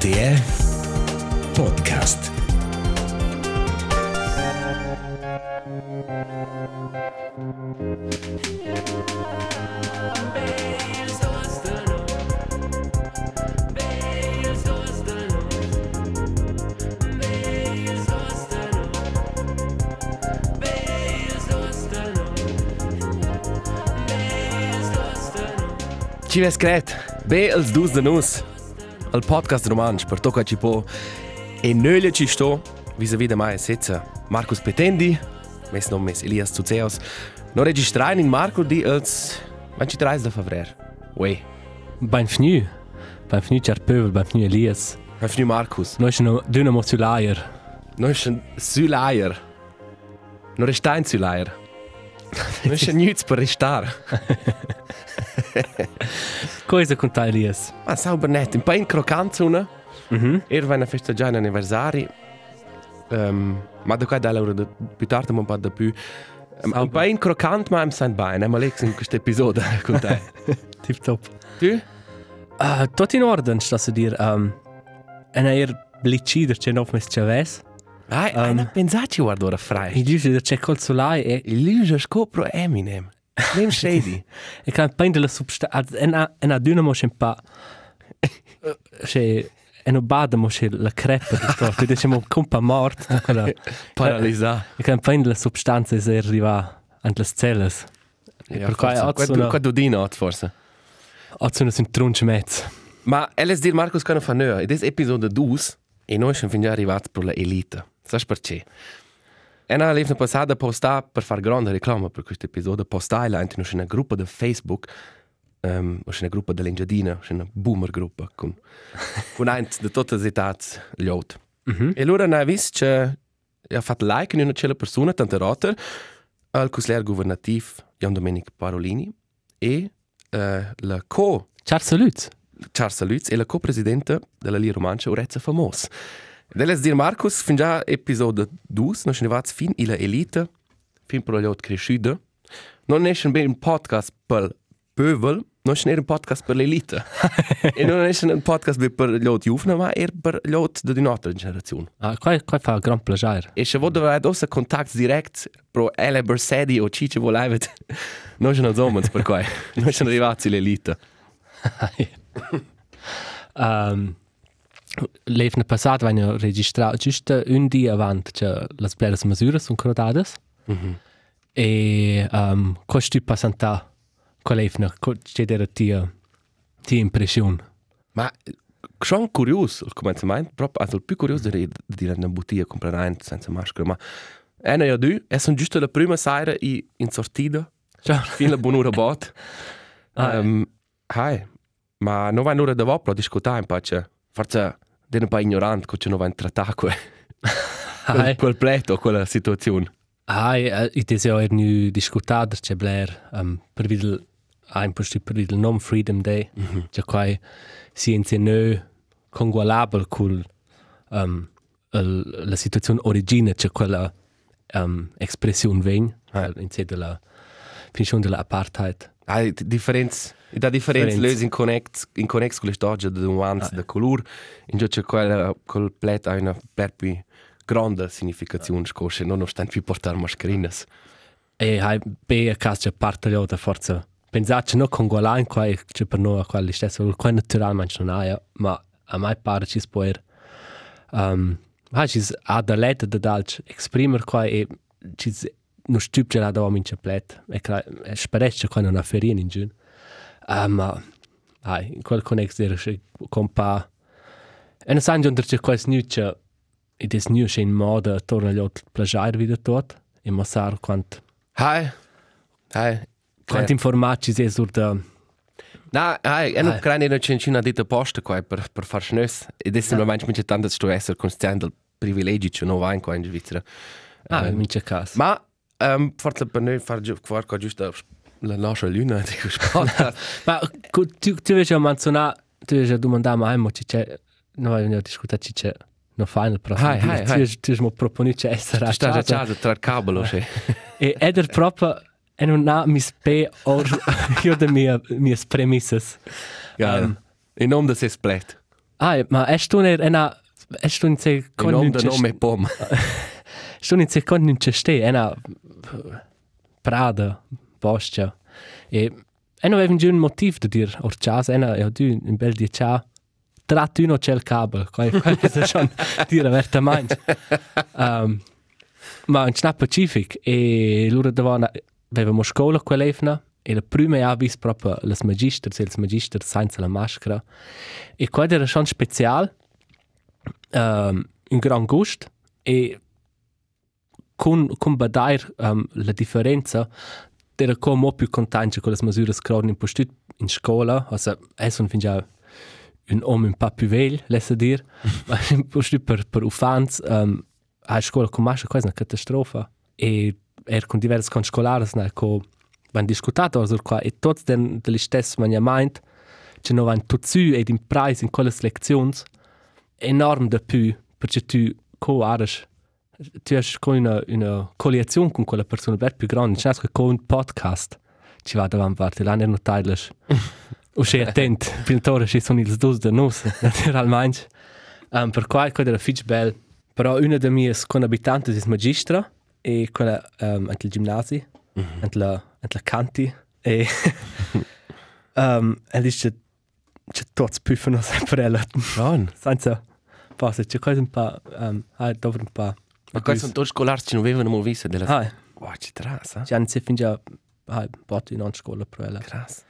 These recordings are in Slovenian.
RTR Podcast. Ci ves cret, be als dus de nus, al podcast romansch per tocca ci po, e nöle ci sto, vis a vida mai setza Marcus Petendi, mes nom mes Elias Zuzeos, no registrain in Marco di als 23 de favrer. Ue, Benvenu. Benvenu, cher pövel, benvenu Elias. benvenu Marcus. Noi sono d'una mozulaier. No ist ein Sülaier. No restain Sülaier. No ist ein Nütz per restar. Cosa con te, Elias? Ma sauber net, un pain crocant zuna. Mhm. Er va a festeggiare l'anniversari. Um, ma da qua dall'ora da più tardi un po' da più. Um, un pain crocant ma im sein bein, ma lex in questo episodio con te. Tip top. Tu? Uh, tot in orden, sta a dir. Um, en er blicider c'è nov mes chaves. Ai, um, una pensaci guarda ora frei. I dice da c'è col solai e Il luce scopro Eminem. Nem shady. e kan pain della substanza. En a en a d'una mo un pa. C'è en o bada mo c'è la crepa di sto. Tu dice mo compa mort. Quella. Paralisa. E kan pain della substanza se arriva ant las celles. Ja, per qua forse. ha Qua una- du- qua du dino, forse. Azzuno sind trunche mezz. Ma elles dir Marcus kann fa nö. In des episode 2 e noi siamo fin già arrivati per la elite. Sai perché? E na levna passata posta per far grande reclama per questo episodio posta la in una gruppa di Facebook um, una gruppa dell'Engiadina, una boomer gruppa con con ein de tutte le età liot. Mhm. E allora na vis che ha fatto like in una cella persona tante roter al consigliere governativo Jan Domenic Parolini e uh, la co Ciao salut. Charles Lutz e la co-presidente della Lia Romancia Urezza Famos. Deles dir Marcus, fin già episodio 2, noi siamo arrivati fin ila elite, fin per l'ot cresciuta. Non è un podcast per pövel, non è un podcast per l'elite. e non è un podcast per l'ot giovane, ma è per l'ot di un'altra generazione. Ah, qua qua fa gran plaisir. E se vuoi avere aussi contact direct pro Ele Bersedi o Cice Volevet, noi siamo zomens per qua. Noi siamo arrivati all'elite. um, L'evne passat vain registrato giusto un dia avant che las pleras mesures sunt crodadas. Mhm. E um, costi passanta quell'evne, c'è dera tia tia impression. Ma schon curios, al comencement, proprio, also il più curioso di dire una bottiglia comprare senza maschera, ma una e due, e sono giusto la prima sera in, in sortita, Ciao. fin la buon'ora bot. Ah, um, hai, ma non vai un'ora da vopra a discutere un po', cioè, forse è un po' ignorante che non vai trattare quel, quel, pleto, quella situazione. hai, i deseo er nu discutader c'è Blair um, per videl ein posti per videl non Freedom Day. C'è qua si insieme congualabel col um, la situazione origine c'è quella um, espressione vegn Ah. in sé della finzione dell'apartheid. Differenza, da differenza löse in connex, in connex con le storie di nuance, Ah. di colore, in giù c'è quella, quel plet ha una per più grande significazione, scosce, nonostante vi portare mascherine. E hai be a casa c'è parte da forza. Pensate non congualain qua e c'è per noi quelli stesso, qua naturalmente non ha, ma a mai pare ci può er. Um, ha ci ha da letta da dalch exprimer qua e ci no stup c'è da in plet e cla e sparecce qua non ha ferien in giun. Ah, ma hai in quel connex der c'è compa e non sanno già c'è quasi nu c'è ed è nu c'è in moda torna agli altri plagiare video tot e mossar quant Hai, hai, quant informati si è sur da Na, hai, e non credo che c'è una dita posta qua per, per far schnös. Ed è semplicemente mince tanto che sto essere consciente del privilegio che non va in qua in Svizzera. ah Ehm, in mince cas Ma, um, forse per noi far, giu- far qua giusto la nostra luna di podcast. ma tu tu vedi a manzona tu vedi a domandare mai mo ci c'è no abbiamo discutato ci c'è no final prossimo Hai, hai, hai. tu tu mo proponi c'è essere Tu stai a casa tra il cabolo, sì. e eder proprio e non ha mi spe or io de mia mia premisses Ja. Um, In nome di se splet. Ah, ma è tu ne una è tu in se Il con nome del nome è Pom. sto in se con un ceste è una prada boscia e e non aveva un motivo di dire orchas è una è du un bel di cha tratto uno c'è il cable qua qua è schon dire veramente um, ma in Snap Pacific e loro davano avevamo scuola quell'efna e la prima ha visto proprio le magister, se il magister senza la maschera e qua era schon special um, un gran gusto e con, con badare um, la differenza era come un più contento con le misure che erano imposte in scuola also adesso fin già un uomo un po' più vecchio, lascia dire ma imposte per, per ufans um, a scuola con mascha quasi una catastrofa. E er con diversi con scolari ne co van discutato sur qua e tots den de stess man ja meint che no van tutsu ed in preis in quelle lezions enorm de pu perché tu co ares tu hai con una una collezione con quella persona per più grande c'è che con un podcast ci va davanti parte l'anno notailles o sei attent pintore ci sono ils dos de nos naturalmente um, per qua è era fitch bell però una delle mie conabitanti è magistra e quella um, anche il ginnasio mm -hmm. anche la anche la canti e um, e dice c'è tutti puffano sempre senza passa c'è quasi un po' um, ah, dovrò un po' Ma questi sono tutti scolari che non avevano mai visto ah Wow, ci trasa. già non si già ah, botti in una scuola per ella Krass.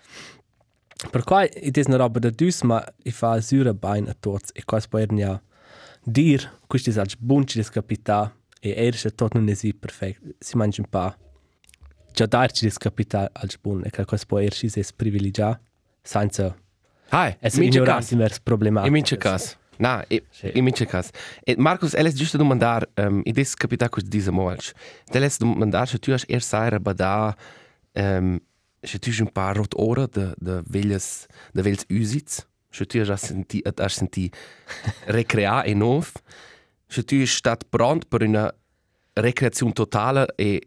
per ed è una roba da dus ma i fa sura bain a tots e quasi poi ernia dir questi salge bunci des capita e ersche tot non esi perfect si mangia un pa già darci des capita al bun e che quasi poi erschi es privilegia senza Hai, essere mince ignoranti cas. vers problematici In mince cas. Na, e- Sì. in mince cas. E Marcus, eles giusto domandar, um, i des capita cos disa molch. Eles domandar se tu has er saira bada, um, se tu un paar rot ora de, de velhas, de velhas usits, se tu has senti, has senti recrea e nov, se tu stat pronto per una recreazione totale e,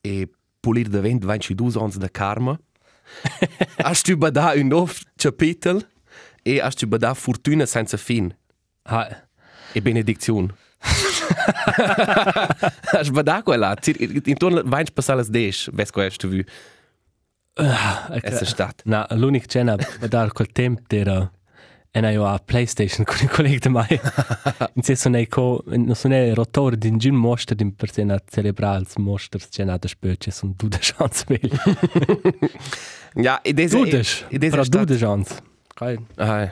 e pulir de vent 22 ans de karma, hast du bada un nov capitel e hast du bada fortuna senza fin ah, e benedizione. Hast bada quella, intorno vains passalas des, ves quel tu vu, essa stat. na l'unic cena da dar quel temp era e na io a PlayStation con i colleghi di mai in senso nei co non sono nei rotor di un mostra di persona celebrare il mostra cena da spöce sono due chance meglio Ja, e des due e des però stat. due chance kai Ah,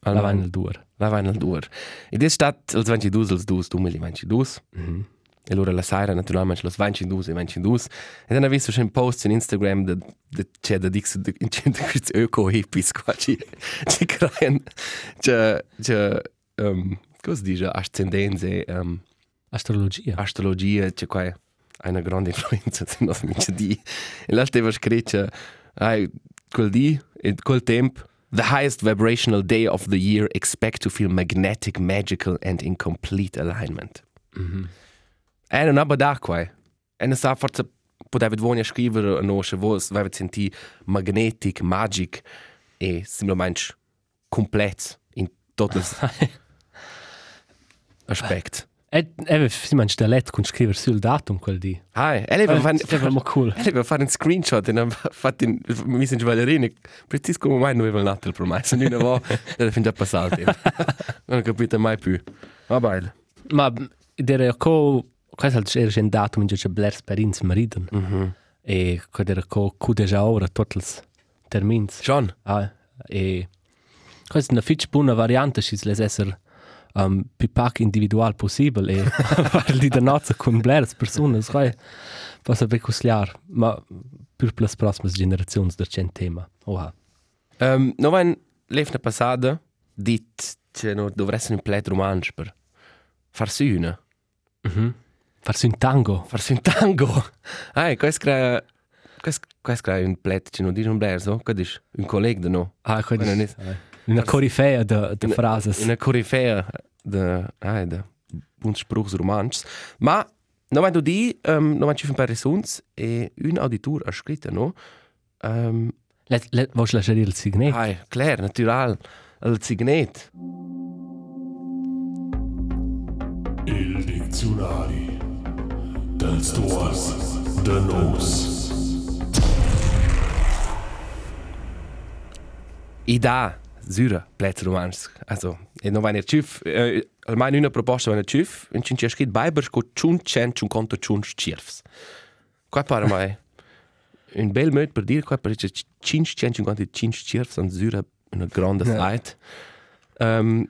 la la van vain, il dur la vain al dur. E des stat els 22 els 2 2022. Mhm. E allora la saira naturalmente los 22 e 22. E dann visto schon posts in Instagram de de c'è da dix de in cento questi eco hippies qua ci ci crean c'è c'è um cosa dice ascendenze um astrologia astrologia c'è qua una grande influenza se non mi di e l'altro aveva scritto ai quel di e quel tempo The highest vibrational day of the year, expect to feel magnetic, magical, and in complete alignment. E non ha da qua. E non sa forse poteva voglia scrivere a noi, voi avete sentito magnetic, magic e semplicemente completo in tutti gli aspetti. e e si mangia da let con scrivere sul datum quel di Hai, e lei va fare è proprio cool E lei va fare un screenshot e fatto in, mi sento ballerina, preciso come mai non aveva nato il promesso, non avevo, era fin già passato. Non ho capito mai più. Va bene. ma era co questo era un datum cui c'è Blair Sperins mariden Mhm. e quello era co cu deja ora tutti i termini John, Ah, e questa è una fitch buona variante si les esser um, più pac individual possibile e parli da nozze con Blair persone sai posso becusliar ma per le prossime generazioni del cent tema. Oha. Um, non va in l'efna passata, dit che non dovresti un plet romanzo per farsi una. mhm. Farsi un tango. Farsi un tango. Ah, questo crea... Questo crea un plet che non dice un blerso, che dice un collega no. ah quello Quello è non una corifea de, de Una- frases Una corifea de, ah, de buns spruchs romans. Ma, non vai du di, um, non vai ci un paar resons e un auditor ha scritto, no? Um, let let vos lasciare il signet ah, clair, natural, il signet. Il diccionari dels tuors de nos. I da, Syra, Plätze romans. Also, e non vai ner tschüf, äh, almeno una proposta vai ner tschüf, in cin c'è scritto Biber sco tschun cent tschun conto tschun tschirfs. Qua pare mai un bel möd per dire, qua pare c'è cin cent tschun conto tschun tschirfs, an Syra una grande Ja. slide. Um,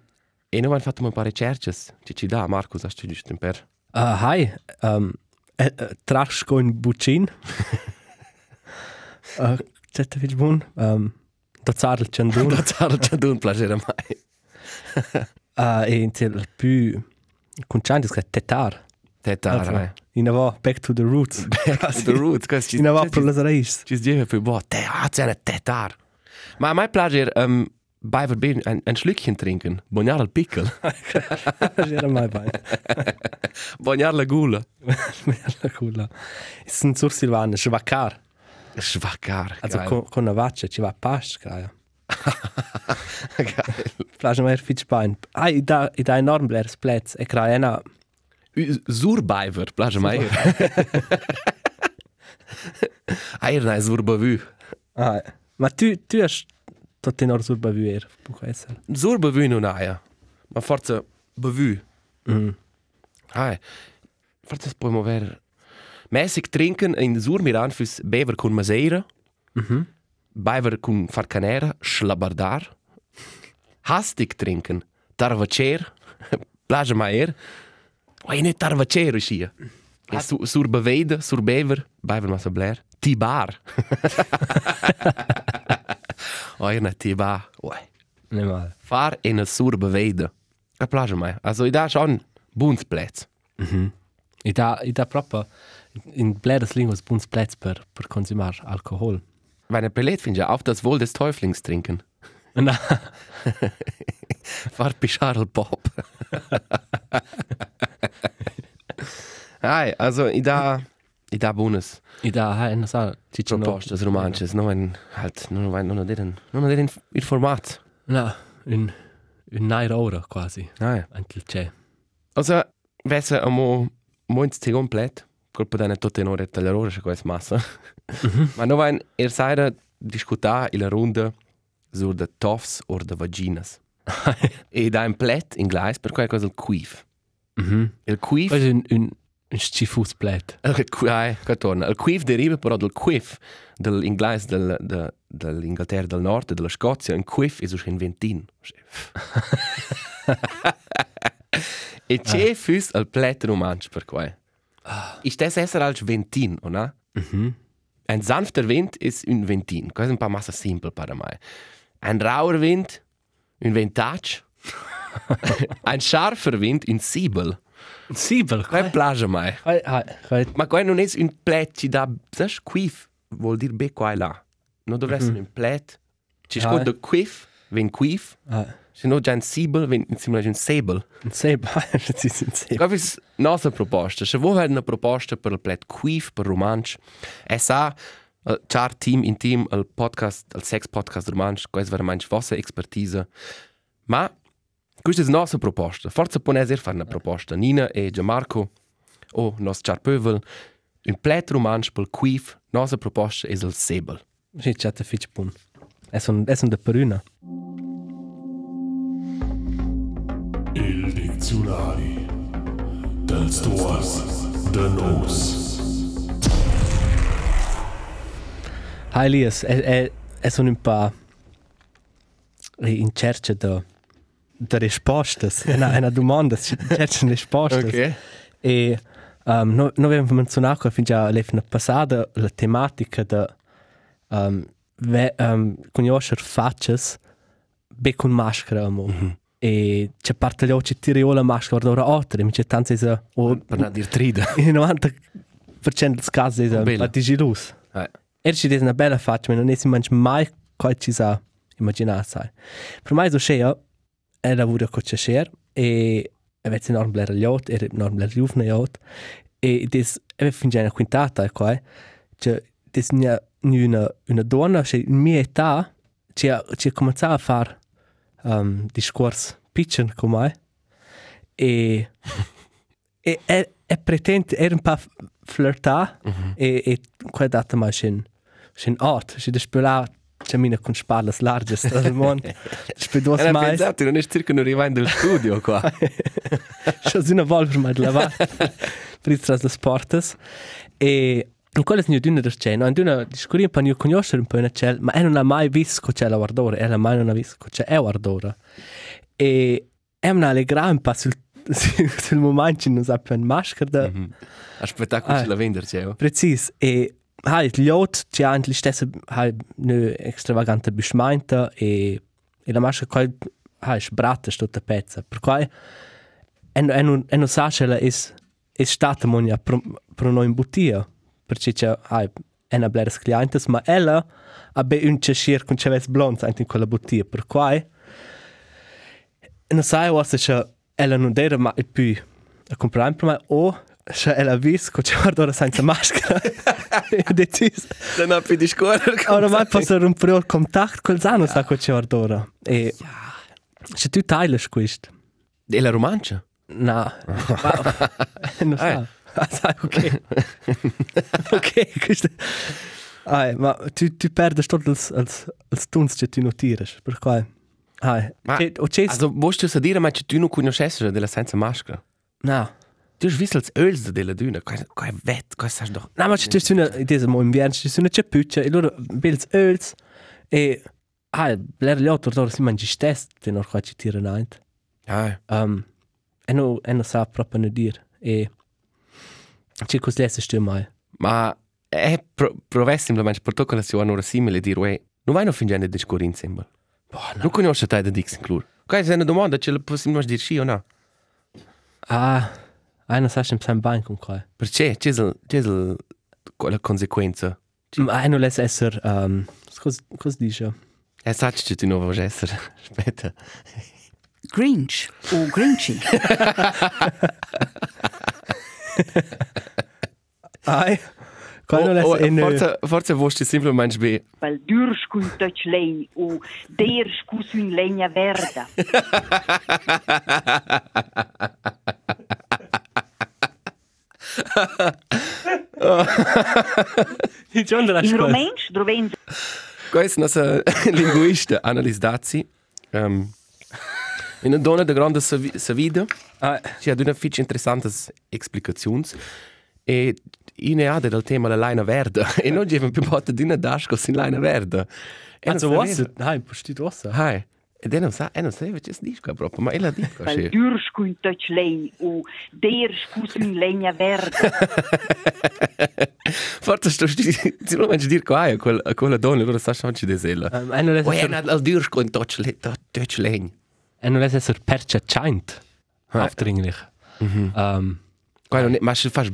e non vai fatto un paar ricerches. Ci ci da, Marcus, hast du giusto per... Uh, hi, um, uh, uh, trachsko in bucin. uh, C'è te fich bun? Um, da zarl chandun. Da zara c'è d'un plagere mai. uh, e in tel più conciantes che tetar. Tetar, eh. In ava back to the roots. The roots, questo ci... In ci- pro las raiz. Ci sdieve più boh, te hat eine tetar. Ma a mai plager um, Biber bin ein, ein Schlückchen trinken. Bonjar al pickel. Era mai bene. Bonjar la gula. Merda culla. Sunt sur Silvana, schwacar. Schwackar. Also con, con una vaccia ci va past, kraja. geil. Plaja mer fich bein. Ai, i da, i da enorm blers plets. E kraja ena, Surbiver, plager mai. Eier nei Surbavü. ai. Ma tu, tu hast tot enor sur bavuer, può essere. Surbavü non aia. Ma forza bavü. Mm. Ai. Forza poi mover. Mäßig trinken in Surmiran fürs Bever con Maseira. Mhm. Biber con farcanera, schlabardar. Hastig trinken, tarvacer, plaja maier. Oi, ne tarvacer is hier. E su, sur beweide, sur bever, biber massa blair. Tibar. Oi, ne tibar. Oi. Ne mal. Far in a sur beweide. A plaja mai. Also, i da schon buns plätz. I da, i da proprio in bleres lingos buns plets per, per consumar alcohol. Wenn er belet finja, auf das Wohl des Teuflings trinken. Na, Far Pischarl Pop. Ai, also, i da, i da bunes. i da, hai, na sa, ci ci no. Propostas romances, no en halt non vain non deren non deren il format. Na, un, un nair ora quasi, Ah, anche c'è. also vesse amo moins te complet, colpa dane tutte ore tagliarore che questa massa. Ma no vain er saira discuta in la ronda sur de toffs or de vaginas. e da un plet in gleis per quella cosa il quif. Mhm. Il quif è un, un, un schifus plet. Il qui- che torna. Il quif deriva però dal quif dell'inglese del, de, dell'Inghilterra del Nord e della Scozia. Un quif è un ventin. e c'è fus il plet romansch per quai. Ist das esser als ventin, oder? Mhm. Ein sanfter Wind ist un ventin. Das ist ein paar Massa simpel para mai. Ein rauer Wind, un ventage. ein scharfer Wind, un siebel. Quai mai. Hai, hai, hai. Ma qua non è un plet ci dà, sai, quif vuol dire be qua e là. Non dovrebbe essere un plet. Ci Ah, scorda quif, ven quif, hai. Se no già un sibel, ven insieme a un sebel. Un seb, hai, ci si un seb. Questa è la nostra proposta. Se vuoi avere una proposta per il plet quif, per romansch, e sa, il char team in team, il podcast, il sex podcast romansch, questa è veramente la vostra expertise. Ma questa è la nostra proposta. Forse può essere fare una proposta. Nina e Gianmarco, o il nostro char pövel, un plet romansch per il quif, nostra proposta è il sebel. Sì, c'è te fitch bun. Es un, es un de peruna. Il diccionari dels tuors de nos. Hai, Elias, es, es, es un un pa in cerca de, de rispostas. Una, una domanda, cerca de rispostas. E um, no, no abbiamo menzionato fin già l'è passata la tematica de um, ve, um, conoscere facce be con maschera amo. Mm -hmm. E c'è parte gli occhi tiri o la maschera d'ora altre, mi c'è tanto isa o Per non dire trida. in 90% dei casi isa Bella. la digilus. Eh. Er ci des una bella faccia, ma non è si mangi mai qual ci sa immaginare sai. Per me so scea, è lavoro con c'è scher e avete enorm bler liot, er enorm bler juvne liot e des e fin già una quintata qua, cioè des una una donna che in mia età ci ha cominciato a fare um, discorsi pitchen con me e e e e pretende era un pa flirta e e qua data ma schin schin art si de spela c'è mina con sparlas larges del mondo spedo Era mai pensato, non è circa non arriva in studio qua. Schon so eine Wolf mal lavar. Pritras das Portas. E in quella signora d'una der cena, in una discuria un po' io conoscere un po' una cel, ma non ha mai visto che c'è la guardora, e mai non ha visto che c'è la guardora. E è una allegra un po' sul sul momento non sa più un maschera da Aspetta, che Ah. ce la vender, Geo. precis e hai gli ot c'è anche stessa hai ne extravagante beschmeinta e e la maschera coi hai sbratta sto ta pezza per cui e no e non e non sa che la is è stata monia pro, pro noi in bottia perché c'è hai è una bleres clientes ma ella ha be un cescier con ceves blond anche in quella bottia per cui non sai se ella non deve ma e più a comprare per me o se ella vis che c'è guardare senza maschera e deciso Non ha più di scuola. Ora mai posso rompere il contatto col Zano, sa che c'è ora. E se tu tagli questo, E la romancia? no, non sa. Ah, sai, ok. ok, questo. Ah, ma tu, tu perdi tutto il, il, il stunz che tu non tiri, per cui. Ah, Ma- che, o c'è. Also, vuoi tu dire, ma tu non conoscessi della senza maschera? No. Tu hai visto els öls della duna? Qua è vet, qua sai doch. No, ma c'è una, in questo mo inverno, c'è una ceppuccia, e loro bills öls, e. Ah, gli altri, loro si mangi stesso, te non qua ci tira niente. Ah, Um, e non e non sa proprio non dire. E c'è così lesse stu mai. ma è pro, provessim la per tocca la sua ora simile dire, uè, non vai no fingere di scuola insieme. Boh, Non conosci te da Dix inclur. Qua è una domanda, ce la possiamo dire sì o no? Ah, ah, non sa sempre sein Bein con qua. Perché c'è c'è il, quella conseguenza. Ma non lesse essere, um, cosa, cosa dice? E sai che tu non vuoi essere. Aspetta. Grinch o Grinchy. Ai, qua non Oh, lesse in... forza, forza vuoi semplicemente be. Pel durs cun touch lein o ders cus un legna verda. John della In scuola. romensch droven Qua è nostra linguista, Annalise Dazzi. Um, una donna di grande savi- savida. Ah, Ci ha una fiche interessantes explicazioni. E in ha del tema la lina verde. E non abbiamo più fatto di una dasco sin lina verde. E also non was? sapeva- Ai, posti tu was? Hai. E non sa, e non che si dice proprio, ma ella dice pel così. durs cun touch lein o ders cus un legna verda. Forse sto sicuramente dire qua a quella, a quella donna, allora sa ci desella. Um, e non è al dir con touch le touch legn. E non lesse essere percia chaint. Ah. Aufdringlich. Um, Qua non è, ma se fai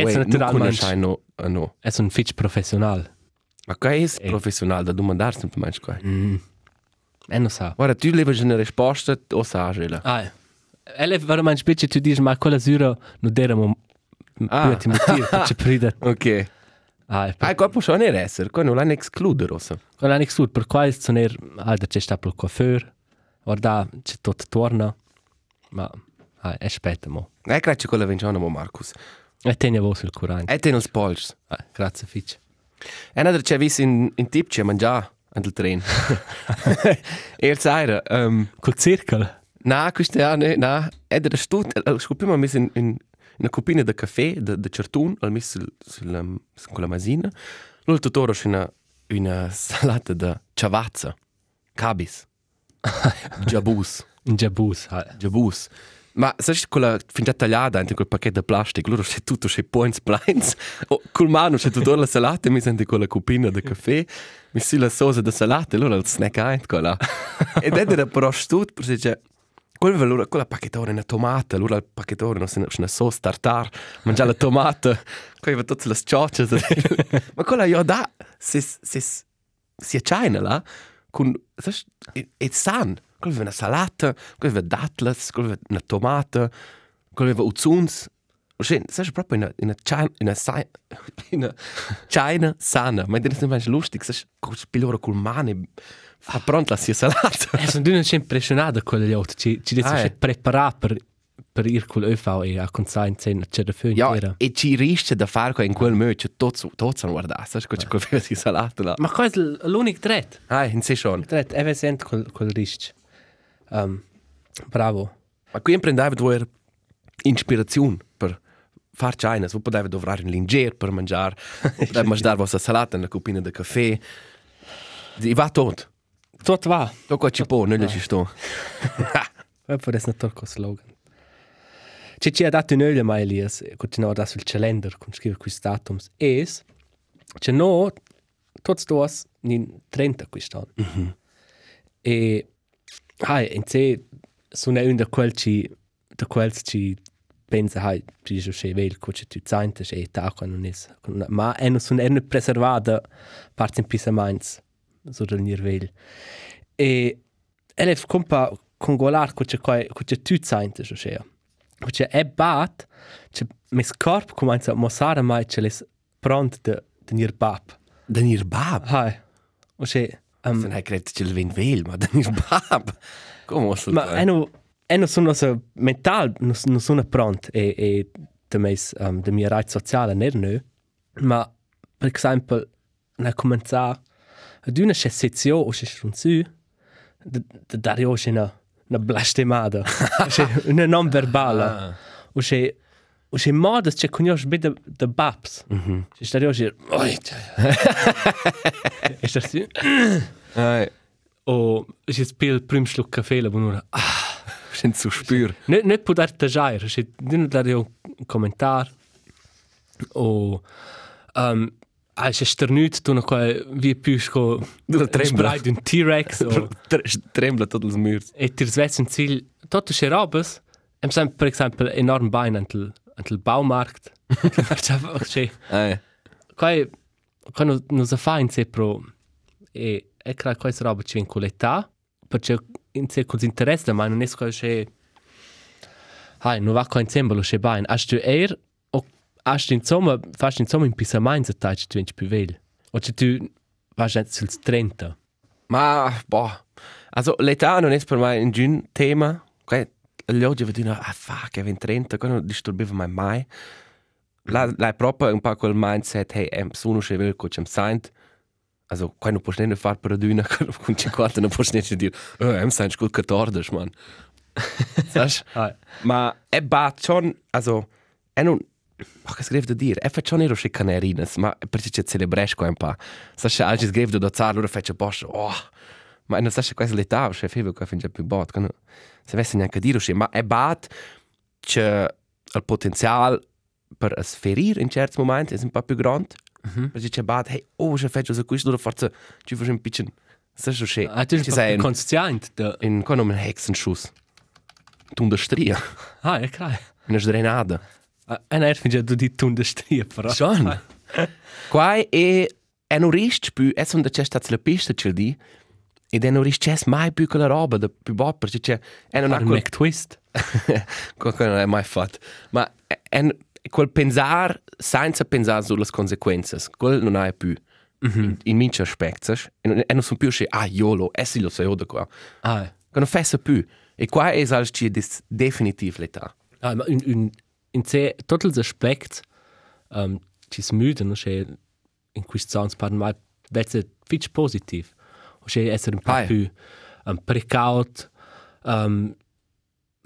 Jetzt oi, non naturalmente. no, no. è un fitch professional. Ma qua è Eh. professionale da domandare semplicemente qua. Mm. E non sa. Ora, tu levi una risposta o sa, Gela? Ah, ele veramente specie tu dici ma quella sura non deramo Ah. più ti metti c'è prida. Ok. Ah, Ah, qua può essere, qua non l'hanno escludere, ossa. quella next sud per qua sono er alda c'è sta pro coiffeur. Guarda, c'è tutto torna. Ma ah, aspetta mo. Eh, grazie quella vinciana, mo Marcus. E tieni voi sul curante. E te non spolci. Ah, grazie fitch. E una c'è visto in, in tip c'è mangiare al treno. e il saira, um, Col cirkel. na, questo è, ne, na, è da stut, scopriamo messo in, in, in una copina di caffè, di, certun, al messo sul, sul, um, con la masina. L'ultimo toro c'è una, una salata di ciavazza, cabis, jabus. In Jabus. Ah, Jabus. Ma sai quella fin già tagliata in quel pacchetto di plastica, loro c'è tutto, c'è points blinds. O col mano c'è tutta la salata, mi senti quella copina di caffè, mi si la sosa di salata, allora il snack ein quella. Ed è da però stut, perché c'è quella allora quella pacchettore una tomata, allora il pacchettore non una sauce tartar, mangia la tomata, poi va tutte le ciocce. Ma quella io da se se si acciaina là sai è, è san. Quella aveva una salata, quella aveva datles, quella aveva una tomata, quella aveva uzuns. Sai, sai proprio in una in una china in una sai in una china sana, ma è non lustig, sai con spillore col mane fa pronta la sia salata. E sono d'una c'è impressionata con gli altri. Ci ci dice c'è eh. preparare per per ir col ÖV e a consegn sen c'è da fön Ja, era. e ci riesce da fare in quel modo, cioè tutto, tutto sono guardato, sai, c'è quel filo di salato là. Ma qual è l'unico dret? Ah, in sé schon. Dret, è sent col col risc. Um, bravo. Ma qui imprendeva due ispirazione per far china, so poteva dovrare un linger per mangiare, poteva mangiare vostra salata, una copina di caffè. I va tutto. Tot va. Tocco ci può, non ci sto. Poi può essere tolco slogan. Ci ci ha dato olio mai Elias, continuava da sul calendar con scrive questi datums. Es, c'è no, tots dos, in 30 quest'anno. Mm -hmm. E, hai, in sé, sono un da quel ci, da quel ci pensa, hai, ci dice, che vel, co c'è tu zainte, che età, quando non è, ma è non sono, è non preservata, parte in pisa mainz, so del nirvel. E, ele compa congolar co c'è qua, co c'è tu zainte, che Perché è bat, c'è mes corp comincia a mostrare mai c'è les pront de de nir bab. Dan ihr Bab. Hai. O c'è um, Dann hat gerade ci vin vel, ma dan ihr Bab. Come so? ma è no è no sono so mental, no, no sono pront e e de mes um, de mia right sociale ner no. Ma per esempio na comincia ad una sezione o c'è un su de de dario c'è una blastemada. una non verbale. O c'è o c'è modo c'è conosce bene de babs. Mhm. C'è stario c'è oi. È stato Ai, o c'è spil prim schluck caffè la bunura. sind zu spür. Ne ne poder tajair, c'è dino dare un commentar o um a c'è sternut tu na qua vi Du trembla. spray d'un T-Rex o Trembla tot els murs. e ti svets un zil tutto c'è robes em sem per esempio enorm bein antel antel Baumarkt qua qua no no sa fa in se pro e e cra questa roba ci in qualità perché in se cos interesse ma non è sco c'è hai no va qua insieme lo c'è bein hast du er o hast du insomma fast insomma in pisa mainz a tu in più vel o c'è tu vas jetzt sul 30 Ma, boh. Also, l'età non è per me un giun tema. Okay. Gli oggi vedono, ah, fuck, è 30, quello non disturbiva mai mai. La, la è proprio un po' quel mindset, hey, em, sono che vil, co c'em saint. Also, qua non puoi neanche fare per una, con 50 non puoi neanche dire, oh, em saint scul 14, man. Saps? hai Ma è bat schon, also, è non... Ma che scrive da dire? È faccio nero che canerinas, ma perché c'è celebresh qua un po'. Sa che oggi scrive da zar, allora faccio posto. Oh. Ma non sa che questa l'età, che feve qua fin già più bot, che se avesse neanche dire che ma è bat c'è il potenziale per sferire in certi momenti è un po' più grande. Perché c'è bat, hey, oh, che faccio se questo, allora forse ci faccio un piccolo. Sa che ah tu ci sei in, conscient da in qua non un hexenschuss. T'undestria. ah è crai Una sdrenada. Ah, e ne finge du di tun de strie però Schon. Quai è è non riesce più, è son da c'è stata la pista c'è di ed è non riesce mai più quella roba da più bot perché c'è è non ha un quel Mac twist. Quel che non è mai fatto ma è, è quel pensare senza pensare sulle conseguenze quel non è più in, in minci aspetti e non, e non sono più che ah iolo e si lo sai da qua ah che non fessa più e qua è al ci definitiv l'età Ah, ma un, un, in se tots els aspects um, ci smüden? Che in quist sans par mal vezze fitch positiv. O che esser un po' Ah, più um, precaut, um,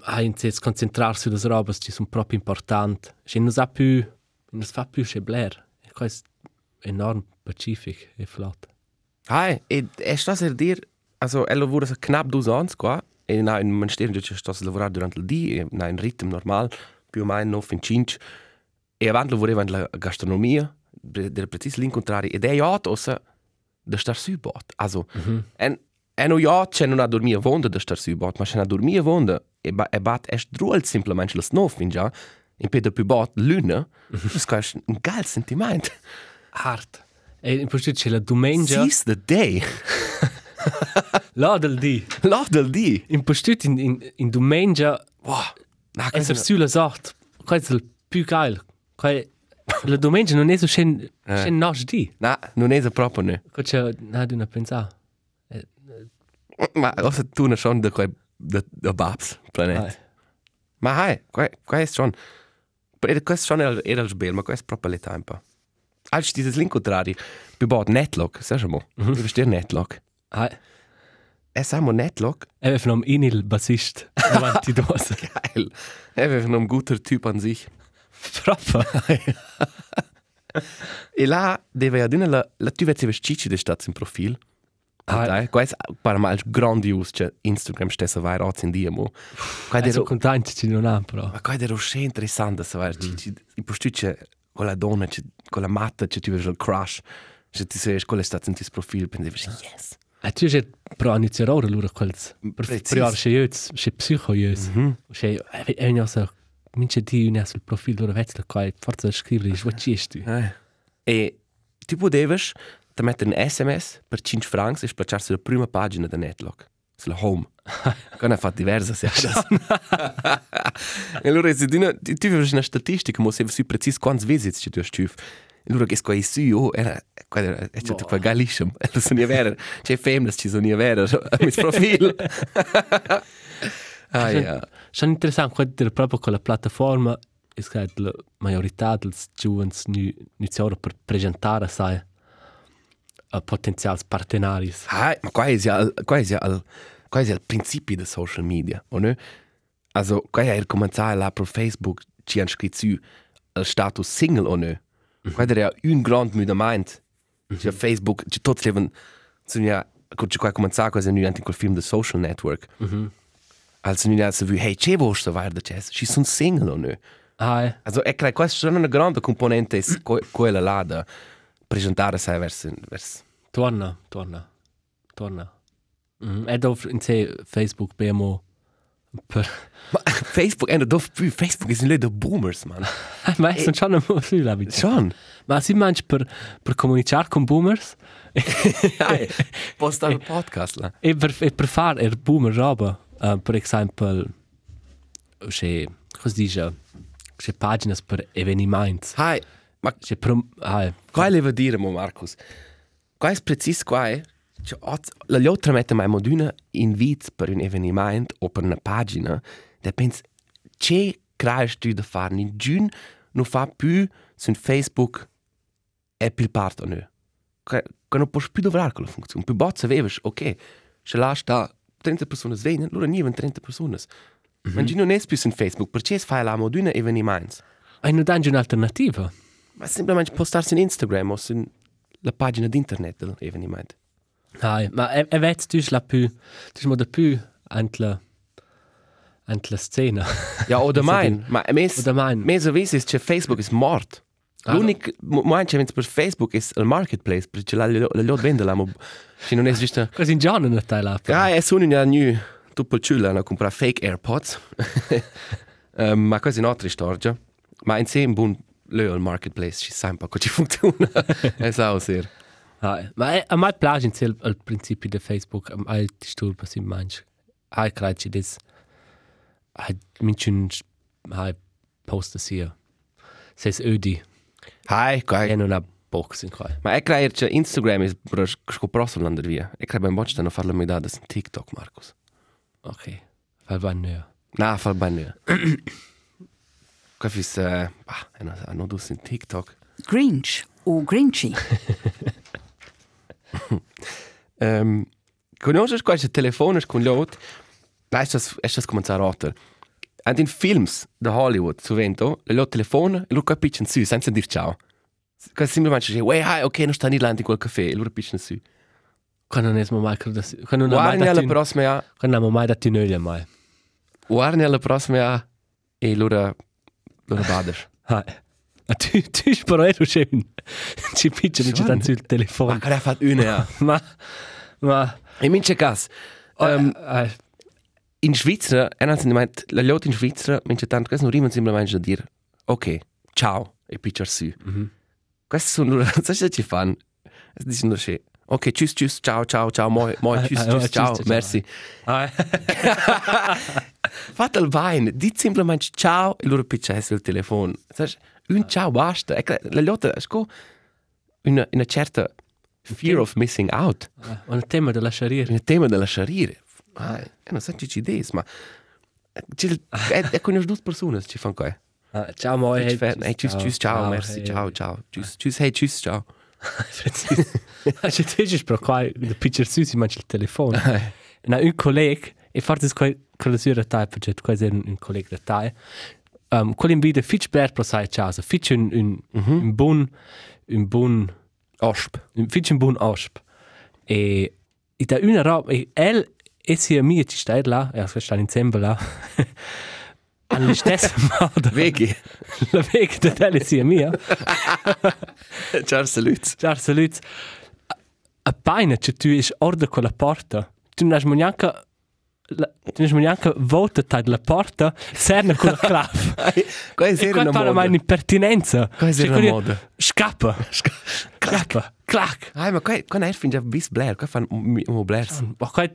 a in se concentrar su das robas ci sono proprio important. Che non sa più, non fa più che bler. E questo è enorm pacific e flott. Hai, e è stato a dire, also, è lavorato knapp due anni qua, e na, in Ministero è stato a lavorare durante il dì, e na, in ritmo normale, più o meno 9 in 5, e avanti lavorava nella gastronomia, del preciso l'incontrare, ed è già ossa da star su bot. Also, mm -hmm. en, en o già c'è non a dormire vonda da star su bot, ma c'è a dormire vonda, e, ba, e bat est druol simplement las 9 in già, in pe da più bot luna, das è un geil sentiment. Hart. E in posto c'è la domenica, Seize the day. la del di. Lach del dì. In posto in, in, in domenica, Wow. Na, Esser sulla sort, questo è il più geil. Que- La domenica non è so scen, Eh. scen nos di. Na, non è proprio ne. Che c'è nada una pensare. Ma cosa tu ne schon da quei da, da Babs planet. Ai. Ma hai, qua è schon. Questo schon era il sbel, ma è proprio le tempo. Als dieses link contrario, più bot netlock, sai mo? Du verstehst netlock. Hai. Es samo netlock. Eben von einem Inil Bassist. Dose. Geil. Er noch ein guter Typ an sich. Proprio. E là deve dire la la tu vezi vestici de stats in profil. Ah. Dai, quais para mal grandios che Instagram stessa vai roz in dia mo. Quai Also der contenti ci non ha però. ma quai der sche interessante se vai ci i postucce con la donna che con la matta che tu vedi il crush. Che ti sei con le stats in tis profil pendevi yes. E tu ora loro quels. Per Precis. prior se jöts, se psycho jöts. Se è un so mince di un sul profil loro vezza qua forza scrivere what ci stu. Eh. E tu podeves te mettere un SMS per 5 francs e spacciarsi la prima pagina da Netlock. Sulla home. Che ne ha fatto diverse serie. e allora se tu, tu, tu vedi una statistica, ma se sei preciso quanti visits ci tu hai allora che squai su io era era è stato qua galisham. E lo sono vero. C'è famous ci sono vero a mis profil. ah ja. Schon interessant quando der proprio con la piattaforma es che la majorità dels giovens nu iniziare per presentare sai a potenziali partenaris. Ah, ma qua è ja qua è ja al qua è ja il principio del social media, o no? Also, qua è cominciare là per Facebook ci han scritto il status single o no? Qua è ja un grand mudament. Ci Facebook, ci tutti leven sono ja Gut, qua cominciare cosa nu anche quel film The Social Network. Also nu ja so wie hey, vuoi sta verde chess? Ci sono single o no? Ah, Also, e credo questa è una grande componente quella là da presentare sai verso verso torna, torna, torna. Mm, e dov in se Facebook bemo per... Ma Facebook è dopo più Facebook è un da boomers, man. Ma sono già un po' più l'abito. Schon. Ma si mangi per, per comunicare con boomers Hey, posta il podcast là. e per, e per fare er boomer roba. Uh, per esempio, c'è, cosa dice, c'è pagine per avvenimenti. Hai, ma C'è prom... Ah, qua leva dire mo Marcus. Qua è preciso la l'altra mette mai moduna invit per un eveniment o per una pagina. Da pens che craiš tu da fare in giun non fa più su Facebook è più parte o no. Che non puoi più lavorare con la funzione. Più bozza avevi, ok. Se là sta 30 persone svegliano, allora niente 30 persone. Ma giun non è più su Facebook, perché fai la moduna eveniment. hai non danno un'alternativa. Ma semplicemente postarsi in Instagram o su la pagina di internet dell'evenimento. Ah, ma e, e vedi, tu la più, tu sei da più anche anche la scena. Ja, o domain. Ma mes, O domain. mes avvis is che Facebook is mort. Ah, L'unico momento che per Facebook is il marketplace, perché la la lot vende la mo. Se non esiste. Cosa in giorno non stai là? Ja, è su una new tutto il ciulla a comprare fake AirPods. um, ma quasi un'altra storia. Ma in sé un buon leo il marketplace ci sa un po' come ci funziona. È sa ser. Ah, ma è, a me piace in sé il, il principio di Facebook, a me disturba si mangi. Ah, credo che des, ah, minci un, ah, posta sia. Sei ödi, Hai, e kai. non ha box in qua. Ma è credo che Instagram is per scoprosso l'andare via. E credo ben boccia da farlo mi da su TikTok, Marcus. Ok, fai va nö. Na, fall bene. Qua fis, eh, bah, è una, hanno dus in TikTok. Grinch o Grinchy. Um, conosces qualche telefones con lot? Na, è das, è das cominciare rotter. And in films da Hollywood, su vento, le lot telefona e loro capiscono su, senza dir ciao. Qua semplicemente dice, wey, hi, ok, non sta ni là in quel caffè, e loro capiscono su. Quando non è mai credo, quando non ha mai Guardi alla dato, prossima, quando non ha mai dato nöle mai. guardi alla prossima e loro, loro baders. Ah, ma tu, tu spero ero schön. Ci piccia non ci Schon. tanto il Ma telefono. che ha fatto una, ja. Ma, ma, E mince cas, um, ah, in Svizzera, e non si meint, la lot in Svizzera, mince tant, questo non rima semplicemente da dire, ok, ciao, e picciar su. Mhm. Questo sono loro, sai cosa ci fanno? Dicono sì, ok, tschüss, tschüss, ciao, ciao, ciao, moi, moi, tschüss, ah, tschüss, ciao, merci. ah, Fate il vain, dite semplicemente ciao e loro piccia il telefono. Sai, un ciao basta. E la lotta, sco, una, una certa fear of missing out. un tema da lasciare. Il tema della sciarire. Ah, e non sai ci ci des, ma Ci è è con due persone ci fanno qua. Ah, ciao, moi. Hey, hey, tschüss, tschüss, ciao, merci, hey. ciao, ciao. Tschüss, tschüss, hey, tschüss, ciao. C'è te per qua, il pitcher su si mangia il telefono. Un collega, e forse è quella sua tai, perché questo è un, un collega da um, quello invita fitch bler pro sai ciao, fitch un, un, un buon, un buon, Osp. un fitch un buon osp. E, e da una roba, e el, e si amici ci stai là, e si stanno insieme là, hanno stesso modo. Vegi. La vega da tele si mia. Ciao, salut. Ciao, salut. A paina, che tu is orda con la porta. Tu non hai neanche tu non neanche volta tag la porta, serna con la clave. Questa e era qua una moda. un'impertinenza. Questa era Cioè, una moda. Scappa. Scappa. Clac. Ah, ma qua qua nei fin già bis Blair, qua fanno un Blair. Ma qua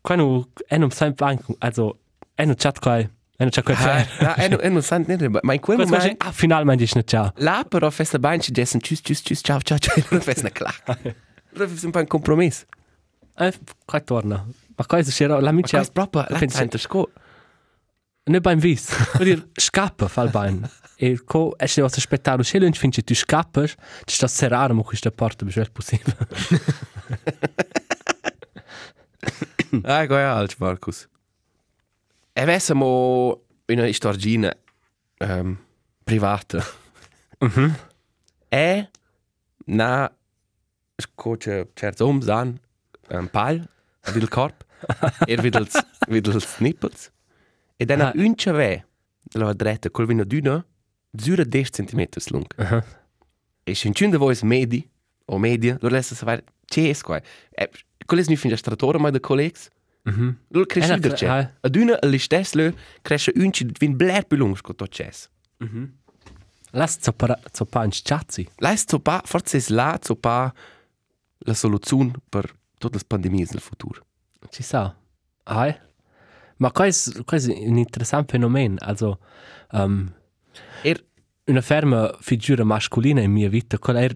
qua nu è non sempre anche also è non chat qua è non chat qua. Ah, e non e non sant niente, ma in quel momento ah finalmente dice ciao. là però festa bain ci tschüss, tschüss, tschüss, ciao, ciao, ciao, non festa una clac. Però è un po' un compromesso. Eh, qua torna. Ma questo c'era l'amica. questo proprio la pensa- sente sco. Ne beim vis. Vuol dire scappa fa il bein. E co è se vas aspettare se lunch finché tu scappas, ci sta serrare mo questa porta bis vel possibile. Ah, qua è alt, Markus. E vessimo una storgina um, privata. Mhm. E na scoce certs oms an un pal il corp er vid ils vid ils nippels e dann Ah. un chave la dretta col vino d'una zura 10 cm lung Aha. e se un voice medi o media lo lessa saber che es qua e coles ni fin stratora mai de collegs Mhm. lo cresce Eh, der ah. che a d'una li stesle cresce un ci vin bler pilung sco to chess Mhm. Lass zo para zo pa in chatzi. Lais zo pa, forse es là zo pa la soluzione per tutte le pandemie del futuro. Ci sa. Ai. Ma questo questo è un interessante fenomeno, also um, Er, una ferma figura masculina in mia vita, quella era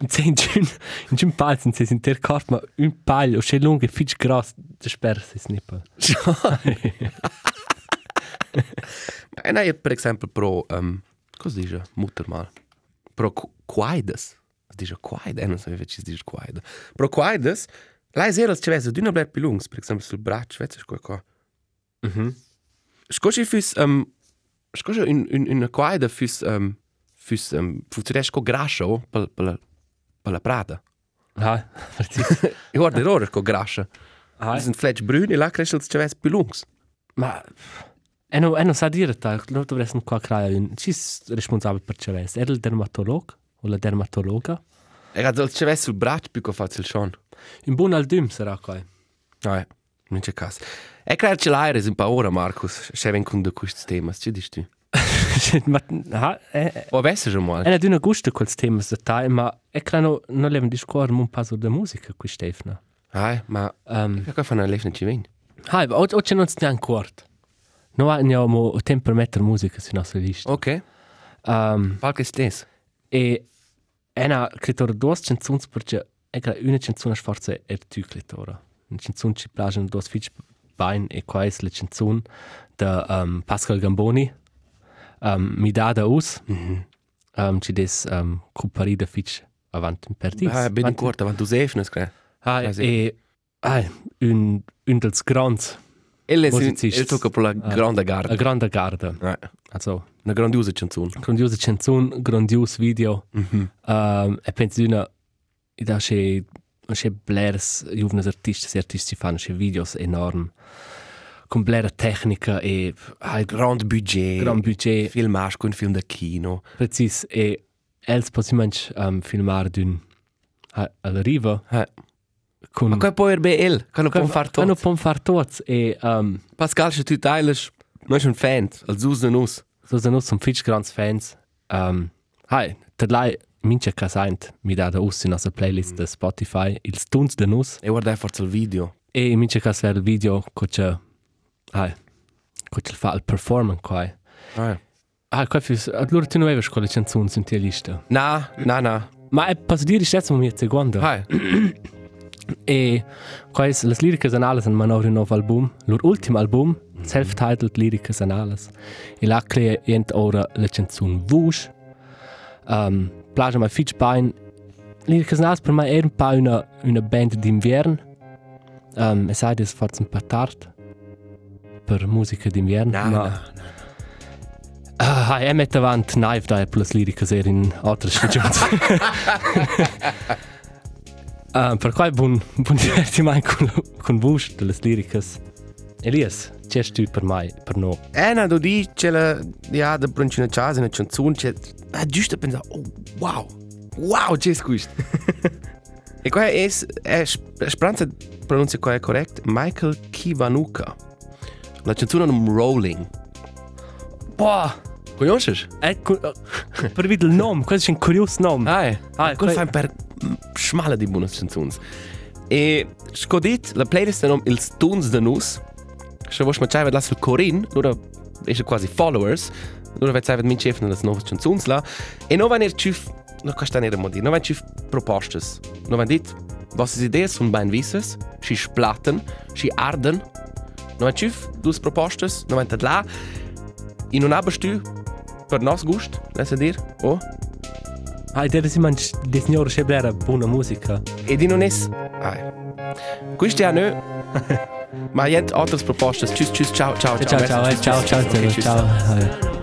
in giun in giun palz in ses inter corp ma un paglio o c'è lungo e fitch gross de sper si snippa. e na, per esempio, pro, um, cosa dice, mutter mal, pro qu- quaides, dice quaide, eh, non so se dice quaide, pro quaides, lais era ci vese d'una bler pilungs, per esempio, sul braccio, vezi, sco qua. Mhm. Scoci fus, um, scoci in, in, in una quaide fus, um, fus, um, futuresco grasso per, per, la, per la prada. Ah, precis. E guarda, errore, sco grassa. Ah, Es sind fletch brün, e là cresce il ci vese pilungs. ma e no e no sa dire ta, lo dovresti qua creare un ci responsabile per ceres. Era il dermatolog o la dermatologa? E ha il ci vese sul braccio più che facile schon. Un buon aldum sarà qua. Ah, non c'è caso. E credo ce l'hai un po' ora, Marcus, se ven con de questi temi, ci dici tu? ma ha e O avesse già mal? e di una gusto quels temas da tai, ma e credo non le discorre un passo da musica qui Stefano. Ah, ma Um, che fa una lefna ci ven? hai, o o c'è non stiamo ancora. No abbiamo tempo per mettere musica sulla nostra lista. Ok, Um, qualche stes. e è una scrittura due canzoni perché è che una canzone forse è tu. Una canzone ci piace due fitch bene e è la canzone da um, Pascal Gamboni. Um, mi dà da us. Mhm. um, ci des um, comparida fitch avanti in perdis. Ah, ben in corta, wenn du sefnes, credo. Ah, e ah, un un dels grands, E le Musicists. il tocca per la grande garda. grande garda. Ah, Also, una grandiosa canzone. grandiosa canzone, grandios video. Mhm. Um, e penso una da c'è c'è blers giovani artisti artisti fanno c'è videos enorm con blera tecnica e ah, Grand budget. gran budget Film masco, un film da kino. precis e els possiamo um, filmare d'un a- alla riva Ah. Con Ma qua poi erbe el, che non può far Hanno tutto. può far tots e um, Pascal, se tu teiles, noi sono fan, al zus de nus. so sono uns some fitch grands fans um, hai tad lai mince casaint mi da da us in nostra playlist de Spotify ils tuns de nus E guarda forse il video. E in mince cas ver il video coce ai coce fa il performance qua. Ah. Ah, qua fis allora tu non avevi con le canzoni in tia lista. Na, na, na. Ma è posso dire stesso mi secondo. Ah. E qua è le liriche anales in Manor nuovo album, loro ultimo album self-titled lyricas anales. E la crea ent ora la canzun Vush. Um, plagia mai fitch bain. Lyricas anales per mai era un pa una, una band d'invern. Um, e sai des forse un pa tard per musica d'invern. No, ma- no, Ah, e mette avant Knife da plus lyricas er in altre stagions. Uh, per quai bun bun divertimento con con Vush delle lyricas. Elias, c'è tu per mai per no. Eh, no, di c'è la ja da bruncina chas in una canzone c'è ah, giusto pensa oh wow wow c'è questo e qua è è speranza pronuncia qua è correct Michael Kiwanuka la canzone è un Rolling Boah, conosci? è per vidi il nome, questo è un curioso nome. ah eh Ah, ah quello que- fa per schmale di buone canzoni e scodit la playlist è nome il Stones de Nus. Se vuoi smaciare la sul Corin allora è quasi followers. Allora vai sai min chef nelle nuove canzoni là e non vanno ci no questa non era modi non vanno ci proposte non vanno dit vostre idee sono ben visses si splatten si arden. Non vanno ci dus proposte non vanno là in un abestu per nos gust lass dir oh Ah, der ist man des signore Scheblera buona musica. e di non es ah questo è no ma niente altre proposte tschüss tschüss ciao ciao Ciao ciao, eh, ciao ciao Ok, tschüss. ciao. ciao.